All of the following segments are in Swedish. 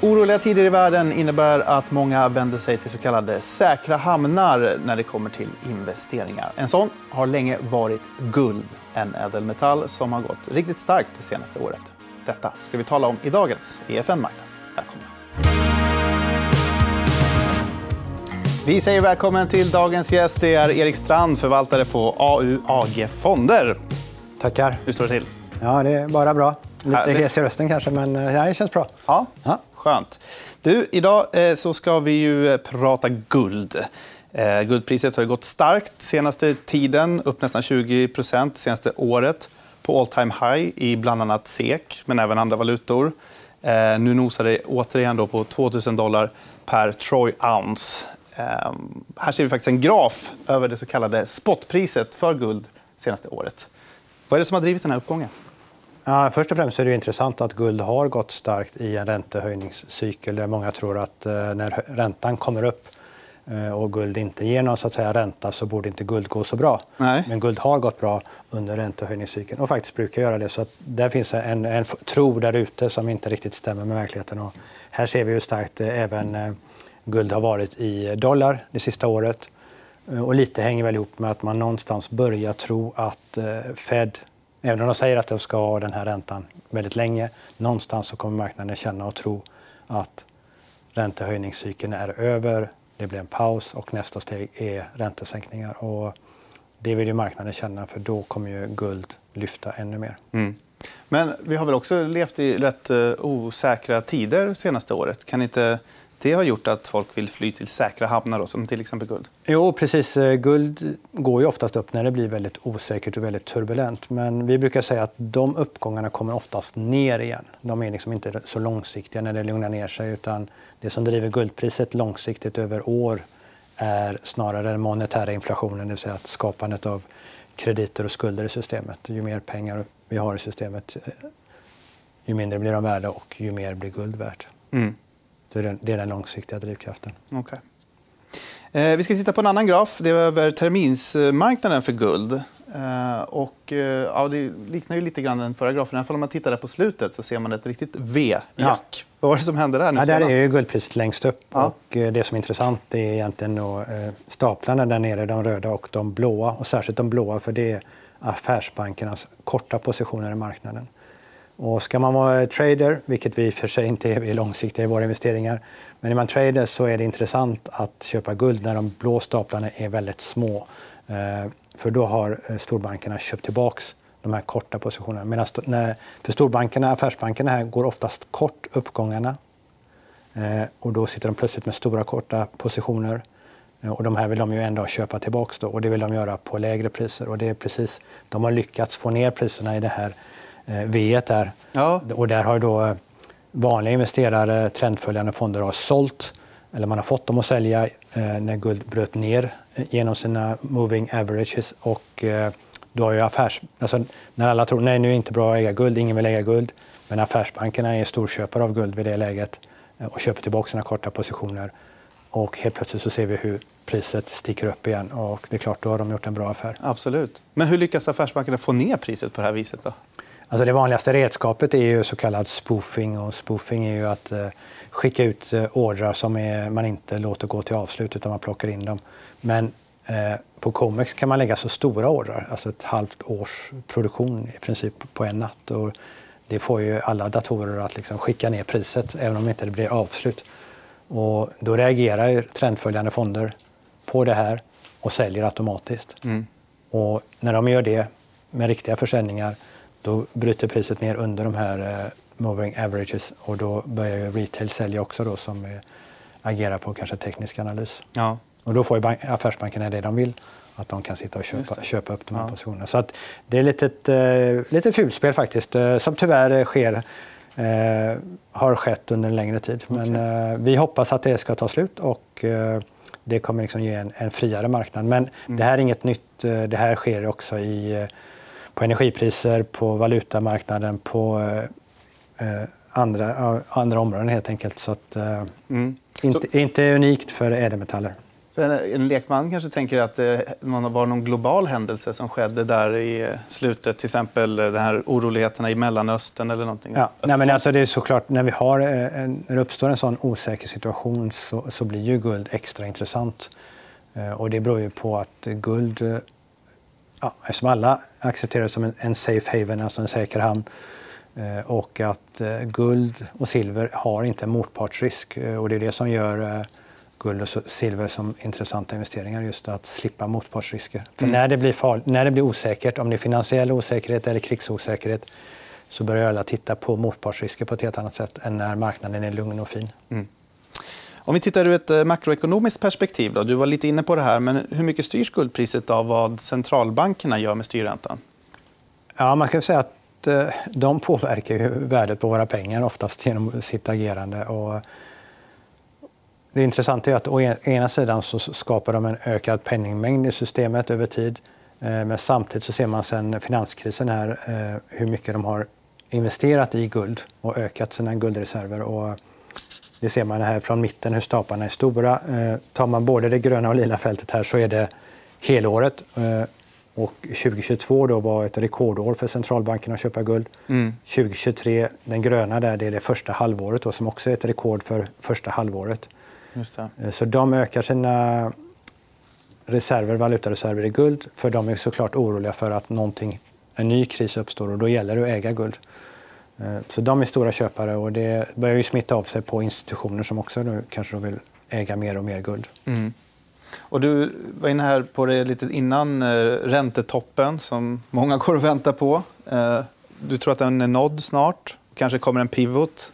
Oroliga tider i världen innebär att många vänder sig till så kallade säkra hamnar när det kommer till investeringar. En sån har länge varit guld, en ädelmetall som har gått riktigt starkt det senaste året. Detta ska vi tala om i dagens EFN-marknad. Välkomna! Vi säger välkommen till dagens gäst. Det är Erik Strand, förvaltare på AUAG Fonder. Tackar. Hur står det till? Ja, det är bara bra. Lite hes i rösten kanske, men eh, det känns bra. Ja, ja. Skönt. Du, idag eh, så ska vi ju eh, prata guld. Eh, guldpriset har gått starkt senaste tiden, upp nästan 20% senaste året på all time high i bland annat SEK, men även andra valutor. Nu nosar det återigen då på 2 000 dollar per troy ounce. Ehm, här ser vi faktiskt en graf över det så kallade spotpriset för guld senaste året. Vad är det som har drivit den här uppgången? Ja, först och främst är det intressant att guld har gått starkt i en räntehöjningscykel där många tror att eh, när räntan kommer upp eh, och guld inte ger någon så att säga, ränta så borde inte guld gå så bra. Nej. Men guld har gått bra under räntehöjningscykeln och faktiskt brukar göra det. Så att där finns en, en tro där ute som inte riktigt stämmer med verkligheten. Och här ser vi hur starkt eh, även guld har varit i dollar det sista året. Och lite hänger väl ihop med att man någonstans börjar tro att Fed Även om de säger att de ska ha den här räntan väldigt länge, någonstans så kommer marknaden känna och tro att räntehöjningscykeln är över, det blir en paus och nästa steg är räntesänkningar. Och det vill ju marknaden känna, för då kommer ju guld lyfta ännu mer. Mm. Men vi har väl också levt i rätt eh, osäkra tider det senaste året. Kan inte det har gjort att folk vill fly till säkra hamnar, då, som till exempel guld? Jo, precis. Eh, guld går ju oftast upp när det blir väldigt osäkert och väldigt turbulent. Men vi brukar säga att de uppgångarna kommer oftast ner igen. De är liksom inte så långsiktiga när det lugnar ner sig. utan Det som driver guldpriset långsiktigt över år är snarare den monetära inflationen, det vill säga att skapandet av krediter och skulder i systemet. Ju mer pengar vi har i systemet, eh, ju mindre blir de värda och ju mer blir guld värt. Mm. Det är den, det är den långsiktiga drivkraften. Okay. Eh, vi ska titta på en annan graf. Det är över terminsmarknaden för guld. Eh, och, eh, ja, det liknar ju lite grann den förra grafen. Om man tittar där på slutet så ser man ett riktigt V-jack. Ja. Vad var det som hände där? Nu ja, där är ju guldpriset längst upp. Ja. Och, eh, det som är intressant är egentligen då, eh, staplarna där nere, de röda och de blåa. Och särskilt de blåa, för det är affärsbankernas korta positioner i marknaden. Och ska man vara trader, vilket vi för sig inte är, vi är långsiktiga i våra investeringar, men är man trader så är det intressant att köpa guld när de blå staplarna är väldigt små. Eh, för då har eh, storbankerna köpt tillbaka de här korta positionerna. Medan för storbankerna, affärsbankerna här går oftast kort uppgångarna. Eh, och då sitter de plötsligt med stora korta positioner. Och de här vill de ju ändå köpa tillbaka då, och det vill de göra på lägre priser. Och det är precis, de har lyckats få ner priserna i det här Eh, V där. Ja. Och där har då vanliga investerare, trendföljande fonder, har sålt eller man har fått dem att sälja eh, när guld bröt ner genom sina moving averages. Och, eh, då har ju affärs... Alltså, när alla tror nej nu är det inte bra att äga guld, ingen vill äga guld. Men affärsbankerna är storköpare av guld vid det läget och köper tillbaka sina korta positioner. Och helt plötsligt så ser vi hur priset sticker upp igen. Och det är klart, då har de gjort en bra affär. Absolut. Men hur lyckas affärsbankerna få ner priset på det här viset? Då? Alltså det vanligaste redskapet är ju så kallad spoofing. Och spoofing är ju att eh, skicka ut eh, ordrar som är, man inte låter gå till avslut utan man plockar in dem. Men eh, på Comex kan man lägga så stora ordrar, alltså ett halvt års produktion i princip på en natt. Och det får ju alla datorer att liksom skicka ner priset även om det inte blir avslut. Och då reagerar trendföljande fonder på det här och säljer automatiskt. Mm. Och när de gör det med riktiga försäljningar då bryter priset ner under de här eh, moving averages och då börjar ju retail sälja också då som eh, agerar på kanske teknisk analys. Ja. Och då får affärsbankerna det de vill, att de kan sitta och köpa, köpa upp de här ja. positionerna. Så att det är lite ett eh, lite fulspel faktiskt, som tyvärr sker eh, har skett under en längre tid. Men eh, vi hoppas att det ska ta slut och eh, det kommer liksom ge en, en friare marknad. Men mm. det här är inget nytt. Det här sker också i på energipriser, på valutamarknaden, på eh, andra, andra områden helt enkelt. Så att, eh, mm. inte, så... inte unikt för ädelmetaller. En lekman kanske tänker att det var någon global händelse som skedde där i slutet. Till exempel de här oroligheterna i Mellanöstern eller någonting. Ja. Nej, men alltså det är såklart, när, vi har, eh, när det uppstår en sån osäker situation så, så blir ju guld extra intressant. Eh, och det beror ju på att guld, eh, ja, eftersom alla accepterar det som en, en safe haven, alltså en säker hamn, och att guld och silver har inte en motpartsrisk. Och det är det som gör guld och silver som intressanta investeringar, just att slippa motpartsrisker. För mm. när, det blir farligt, när det blir osäkert, om det är finansiell osäkerhet eller krigsosäkerhet, så börjar alla titta på motpartsrisker på ett helt annat sätt än när marknaden är lugn och fin. Mm. Om vi tittar ur ett eh, makroekonomiskt perspektiv, då, du var lite inne på det här, men hur mycket styrs guldpriset av vad centralbankerna gör med styrräntan? Ja, man kan säga att eh, de påverkar ju värdet på våra pengar oftast genom sitt agerande. Och det intressanta är att å e-, ena sidan så skapar de en ökad penningmängd i systemet över tid. Eh, men samtidigt så ser man sen finanskrisen här hur mycket de har investerat i guld och ökat sina guldreserver. Och det ser man här från mitten hur staplarna är stora. Eh, tar man både det gröna och lila fältet här så är det helåret. Och 2022 då var ett rekordår för centralbanken att köpa guld. Mm. 2023, den gröna där, det är det första halvåret då, som också är ett rekord för första halvåret. Eh, så de ökar sina reserver, valutareserver i guld för de är såklart oroliga för att någonting, en ny kris uppstår och då gäller det att äga guld. Eh, så de är stora köpare och det börjar ju smitta av sig på institutioner som också nu kanske vill äga mer och mer guld. Mm. Och du var inne här på det lite innan, eh, räntetoppen som många går och väntar på. Du tror att den är nådd snart? Kanske kommer en pivot?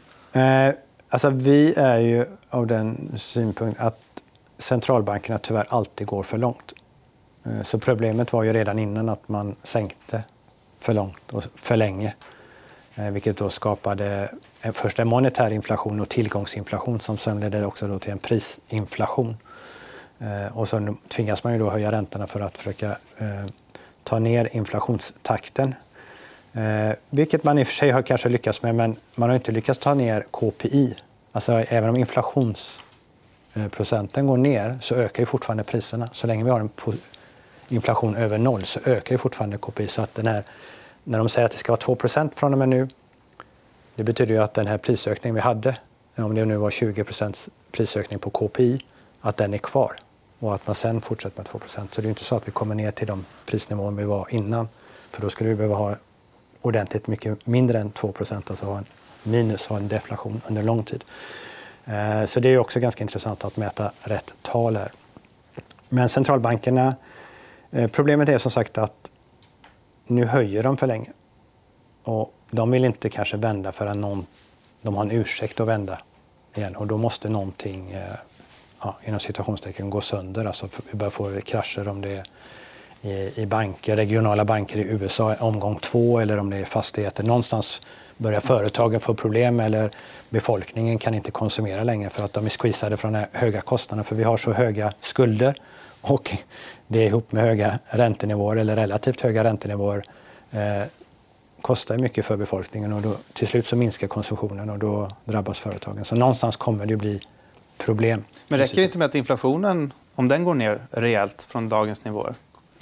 Alltså, vi är ju av den synpunkt att centralbankerna tyvärr alltid går för långt. Eh, så problemet var ju redan innan att man sänkte för långt och för länge. Eh, vilket då skapade eh, först en monetär inflation och tillgångsinflation som sen ledde också då till en prisinflation. Eh, och så tvingas man ju då höja räntorna för att försöka ta ner inflationstakten. Vilket man i och för sig har kanske lyckats med, men man har inte lyckats ta ner KPI. Alltså, även om inflationsprocenten går ner så ökar ju fortfarande priserna. Så länge vi har en inflation över noll så ökar ju fortfarande KPI. Så att den här, när de säger att det ska vara 2% från och med nu, det betyder ju att den här prisökningen vi hade, om det nu var 20% prisökning på KPI, att den är kvar och att man sen fortsätter med 2% Så det är inte så att vi kommer ner till de prisnivåer vi var innan. För då skulle vi behöva ha ordentligt mycket mindre än 2 alltså ha en minus, ha en deflation under lång tid. Eh, så det är också ganska intressant att mäta rätt tal här. Men centralbankerna, eh, problemet är som sagt att nu höjer de för länge. Och de vill inte kanske vända förrän någon, de har en ursäkt att vända igen. Och då måste någonting, eh, ja, inom situationstecken, gå sönder. Alltså vi börjar få krascher om det är i, banker, regionala banker i USA omgång två eller om det är fastigheter. Någonstans börjar företagen få problem eller befolkningen kan inte konsumera längre för att de är squeezade från de höga kostnaderna för vi har så höga skulder och det ihop med höga räntenivåer eller relativt höga räntenivåer eh, kostar mycket för befolkningen och då, till slut så minskar konsumtionen och då drabbas företagen. Så någonstans kommer det blir problem. Men räcker det inte med att inflationen, om den går ner rejält från dagens nivåer?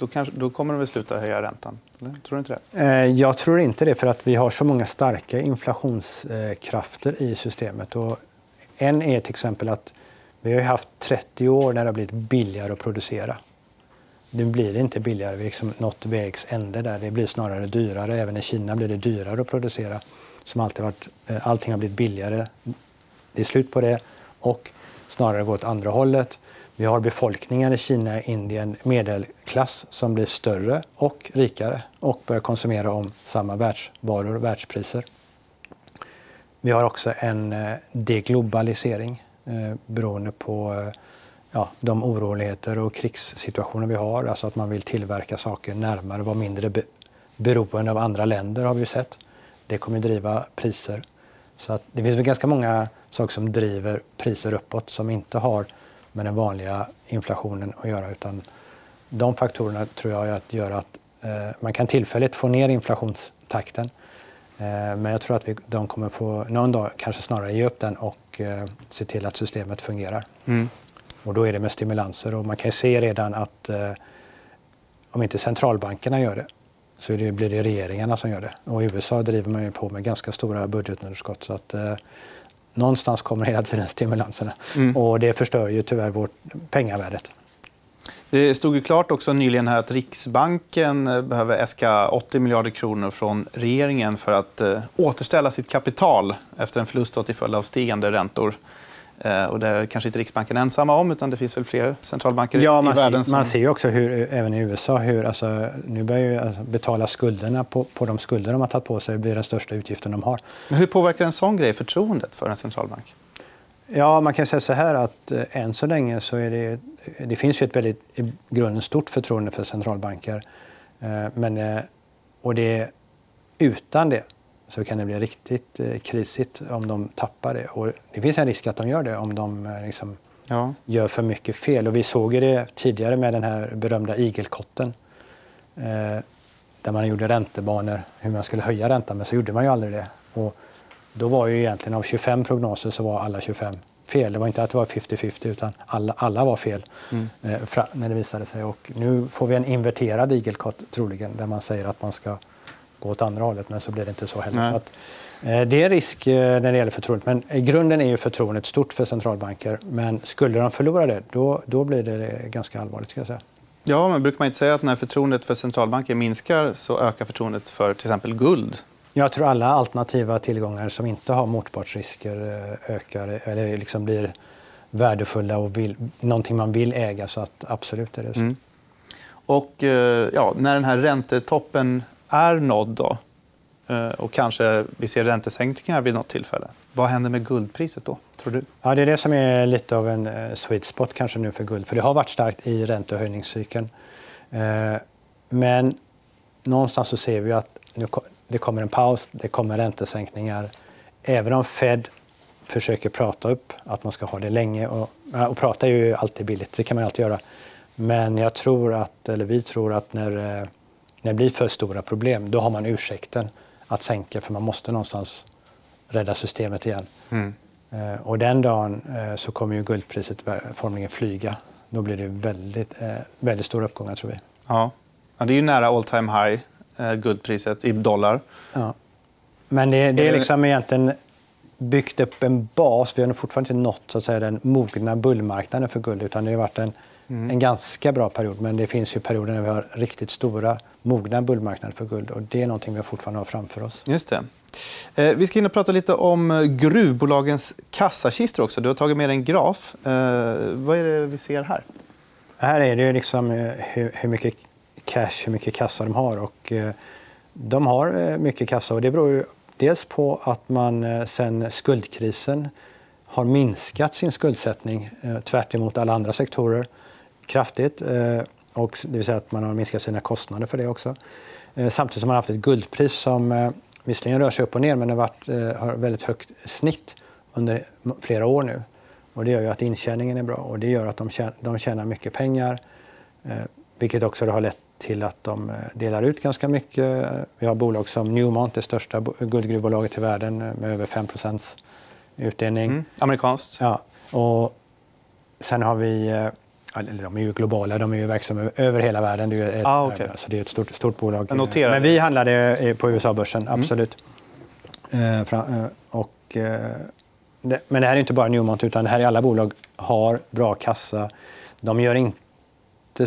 då, kanske, då kommer de väl sluta höja räntan? Eller? Tror du inte det? Eh, jag tror inte det, för att vi har så många starka inflationskrafter i systemet. Och en är till exempel att vi har haft 30 år när det har blivit billigare att producera. Nu blir det inte billigare. Vi har liksom nått vägs ände där. Det blir snarare dyrare. Även i Kina blir det dyrare att producera. Som alltid varit, eh, allting har blivit billigare. Det är slut på det. Och snarare gå åt andra hållet. Vi har befolkningen i Kina, Indien, medelklass som blir större och rikare och börjar konsumera om samma världsvaror och världspriser. Vi har också en eh, deglobalisering eh, beroende på eh, ja, de oroligheter och krigssituationer vi har. Alltså att man vill tillverka saker närmare, vara mindre be beroende av andra länder har vi sett. Det kommer att driva priser. Så att det finns väl ganska många saker som driver priser uppåt som inte har med den vanliga inflationen att göra. Utan de faktorerna tror jag att gör att eh, man kan tillfälligt få ner inflationstakten. Eh, men jag tror att vi, de kommer få någon dag kanske snarare ge upp den och eh, se till att systemet fungerar. Mm. Och då är det med stimulanser. Och man kan se redan att eh, om inte centralbankerna gör det så det, blir det regeringarna som gör det. Och i USA driver man ju på med ganska stora budgetunderskott. Så att, eh, någonstans kommer hela tiden stimulanserna. Mm. Och det förstör ju tyvärr vårt pengavärdet. Det stod ju klart också nyligen här att Riksbanken eh, behöver äska 80 miljarder kronor från regeringen för att eh, återställa sitt kapital efter en förlust till följd av stigande räntor. Eh, och det är kanske inte Riksbanken ensamma om, utan det finns väl fler centralbanker ja, i världen. Som... Man ser också hur, även i USA hur alltså, nu börjar ju alltså, betala skulderna på, på de skulder de har tagit på sig blir den största utgiften de har. Men hur påverkar en sån grej förtroendet för en centralbank? Ja, man kan säga så här att eh, än så länge så är det, det finns ju ett väldigt i grunden stort förtroende för centralbanker. Eh, men, eh, och det, utan det så kan det bli riktigt krisigt om de tappar det. Och det finns en risk att de gör det om de liksom, ja. gör för mycket fel. Och vi såg det tidigare med den här berömda igelkotten. Där man gjorde räntebanor, hur man skulle höja räntan, men så gjorde man ju aldrig det. Och då var ju egentligen av 25 prognoser så var alla 25 fel. Det var inte att det var 50-50 utan alla, alla var fel mm. eh, när det visade sig. Och nu får vi en inverterad igelkott troligen där man säger att man ska gå åt andra hållet, men så blir det inte så heller. Så att, eh, det är en risk eh, när det gäller förtroendet. Men i grunden är ju förtroendet stort för centralbanker. Men skulle de förlora det, då, då blir det ganska allvarligt. Ska jag säga. Ja, men brukar man inte säga att när förtroendet för centralbanker minskar så ökar förtroendet för till exempel guld? Jag tror alla alternativa tillgångar som inte har motpartsrisker eh, ökar eller liksom blir värdefulla och vill, någonting man vill äga. Så att absolut är det så. Mm. Och ja, när den här räntetoppen är nådd då, eh, och kanske vi ser räntesänkningar vid något tillfälle, vad händer med guldpriset då? Tror du? Ja, det är det som är lite av en eh, sweet spot kanske nu för guld. För det har varit starkt i räntehöjningscykeln. Eh, men någonstans så ser vi att nu det kommer en paus, det kommer räntesänkningar. Även om Fed försöker prata upp att man ska ha det länge. Och, och prata är ju alltid billigt, det kan man alltid göra. Men jag tror att, eller vi tror att när när det blir för stora problem, då har man ursäkten att sänka för man måste någonstans rädda systemet igen. Mm. Eh, och den dagen eh, så kommer ju guldpriset formligen flyga. Då blir det väldigt, eh, väldigt stora uppgångar tror vi. Ja. ja det är ju nära all time high, guldpriset i dollar. Ja. Men det, det är liksom egentligen byggt upp en bas. Vi har fortfarande inte nått så att säga, den mogna bullmarknaden för guld. Utan det har varit en, mm. en ganska bra period. Men det finns ju perioder när vi har riktigt stora mogna bullmarknader för guld. Och det är någonting vi fortfarande har framför oss. Just det. Eh, vi ska in och prata lite om eh, gruvbolagens kassakistor också. Du har tagit med en graf. Eh, vad är det vi ser här? Här är det liksom hur mycket cash, hur mycket kassa de har. Och eh, de har eh, mycket kassa och det beror dels på att man eh, sen skuldkrisen har minskat sin skuldsättning tvärt alla andra sektorer kraftigt. Och det vill säga att man har minskat sina kostnader för det också. Samtidigt som man har haft ett guldpris som visserligen rör sig upp och ner men det har, varit, har väldigt högt snitt under flera år nu. Och det gör ju att intjäningen är bra och det gör att de tjänar, de tjänar mycket pengar. Vilket också har lett till att de delar ut ganska mycket. Vi har bolag som Newmont, det största guldgruvbolaget i världen med över 5% utdelning. Mm, amerikanskt. Ja. Och sen har vi eller de är ju globala, de är ju verksamma över hela världen. Det är, ett, ah, okay. alltså det är ett stort, stort bolag. Men vi handlade på USA-börsen, mm. absolut. Mm. Eh, och, eh, men det här är inte bara Newmont, utan det här är alla bolag har bra kassa. De gör inte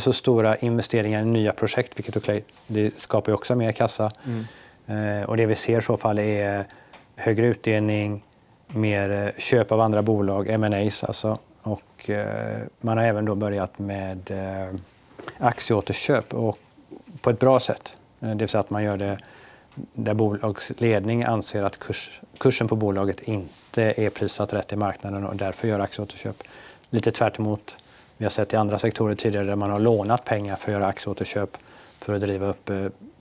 så stora investeringar i nya projekt, vilket det skapar också mer kassa. Mm. Eh, och det vi ser i så fall är högre utdelning, mer eh, köp av andra bolag, M&As alltså. Och eh, man har även då börjat med aktieåterköp och på ett bra sätt. Det vill säga att man gör det där bolagsledning anser att kurs, kursen på bolaget inte är prissatt rätt i marknaden och därför gör aktieåterköp. Lite tvärt emot vi har sett i andra sektorer tidigare där man har lånat pengar för att göra aktieåterköp för att driva upp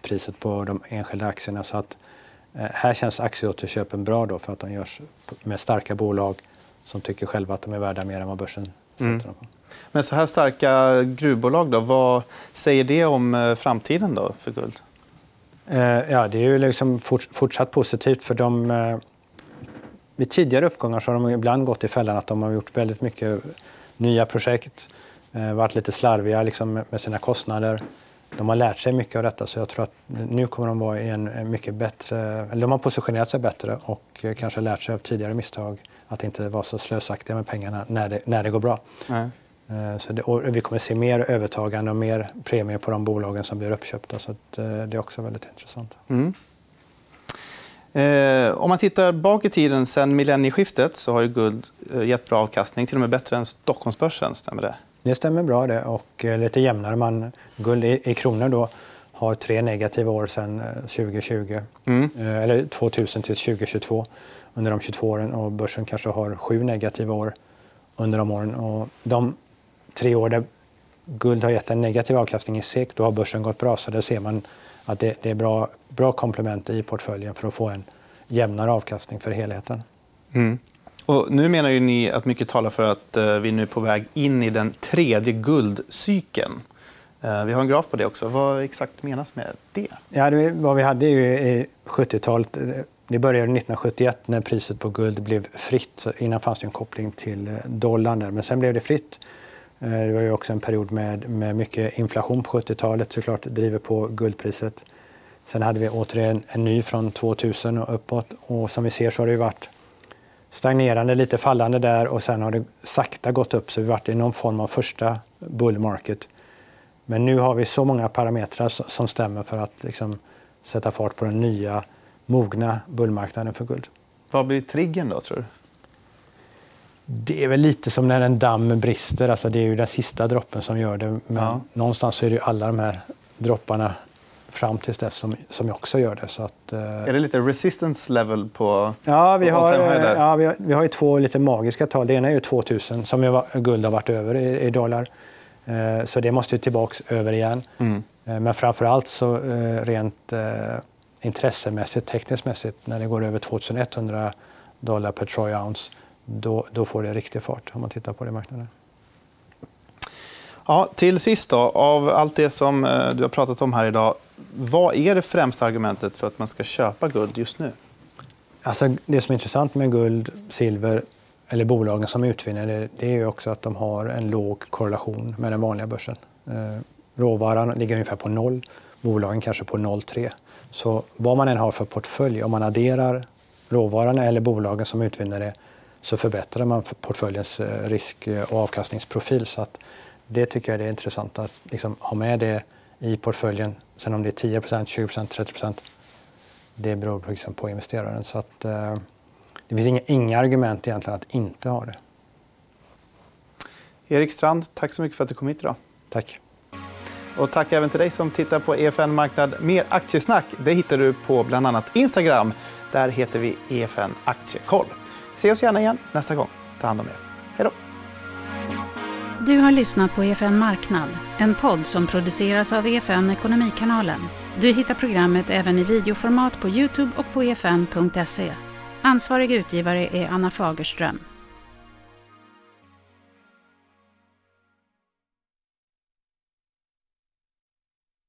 priset på de enskilda aktierna. Så att, här känns aktieåterköpen bra då för att de görs med starka bolag som tycker själva att de är värda mer än vad börsen mm. dem på. Men så här starka gruvbolag, då, vad säger det om eh, framtiden då för guld? Eh, ja, det är ju liksom fortsatt positivt. för de... Eh, vid tidigare uppgångar så har de ibland gått i fällan att de har gjort väldigt mycket nya projekt, eh, varit lite slarviga liksom, med sina kostnader. De har lärt sig mycket av detta så jag tror att nu kommer de vara i en mycket bättre... De har positionerat sig bättre och kanske lärt sig av tidigare misstag att inte vara så slösaktiga med pengarna när det, när det går bra. Nej. Så det, vi kommer se mer övertagande och mer premie på de bolagen som blir uppköpta. Så det är också väldigt intressant. Mm. Eh, om man tittar bak i tiden, sen millennieskiftet, så har ju guld eh, gett bra avkastning. Till och med bättre än Stockholmsbörsen. Stämmer det? Det stämmer bra. det. Och eh, lite jämnare. Man, guld i, i kronor då, har tre negativa år sen 2020. Eh, mm. Eh, eller 2000 till 2022 under de 22 åren. Och börsen kanske har sju negativa år under de åren. Och de tre år där guld har gett en negativ avkastning i SEK, då har börsen gått bra. Så där ser man att det, det är bra, bra komplement i portföljen för att få en jämnare avkastning för helheten. Mm. Och nu menar ju ni att mycket talar för att eh, vi nu är på väg in i den tredje guldcykeln. Eh, vi har en graf på det också. Vad exakt menas med det? Ja, det vad vi hade i 70-talet. Det började 1971 när priset på guld blev fritt. Så innan fanns det en koppling till eh, dollarn. Där. Men sen blev det fritt. Eh, det var ju också en period med, med mycket inflation på 70-talet såklart, driver på guldpriset. Sen hade vi återigen en ny från 2000 och uppåt. Och som vi ser så har det varit stagnerande, lite fallande där och sen har det sakta gått upp. Så vi har varit i någon form av första bull market. Men nu har vi så många parametrar som stämmer för att liksom sätta fart på den nya mogna bullmarknaden för guld. Vad blir triggern då, tror du? Det är väl lite som när en damm brister. Alltså det är ju den sista droppen som gör det. Men ja. någonstans är det alla de här dropparna fram till dess som, som också gör det. Så att, eh... Är det lite resistance level på Ja, vi har, ja, vi har, vi har ju två lite magiska tal. Det ena är ju 2000 som ju guld har varit över i, i dollar. Eh, så det måste ju tillbaka över igen. Mm. Eh, men framför allt så eh, rent eh, intressemässigt, tekniskt mässigt, när det går över 2100 dollar per troy ounce då, då får det riktig fart om man tittar på det marknaden. Ja, till sist, då, av allt det som eh, du har pratat om här idag, vad är det främsta argumentet för att man ska köpa guld just nu? Alltså, det som är intressant med guld, silver eller bolagen som utvinner det, det är ju också att de har en låg korrelation med den vanliga börsen. Eh, råvaran ligger ungefär på noll, bolagen kanske på 0,3. Så vad man än har för portfölj, om man adderar råvaran eller bolagen som utvinner det så förbättrar man portföljens eh, risk och avkastningsprofil. Så att det tycker jag är intressant att liksom ha med det i portföljen. Sen om det är 10% 20% 30% det beror liksom på investeraren. Så att, eh, det finns inga, inga argument egentligen att inte ha det. Erik Strand, tack så mycket för att du kom hit idag. Tack. Och tack även till dig som tittar på EFN Marknad. Mer aktiesnack det hittar du på bland annat Instagram. Där heter vi EFN Aktiekoll. Se oss gärna igen nästa gång. Ta hand om er. Hej då! Du har lyssnat på EFN Marknad, en podd som produceras av EFN Ekonomikanalen. Du hittar programmet även i videoformat på Youtube och på efn.se. Ansvarig utgivare är Anna Fagerström.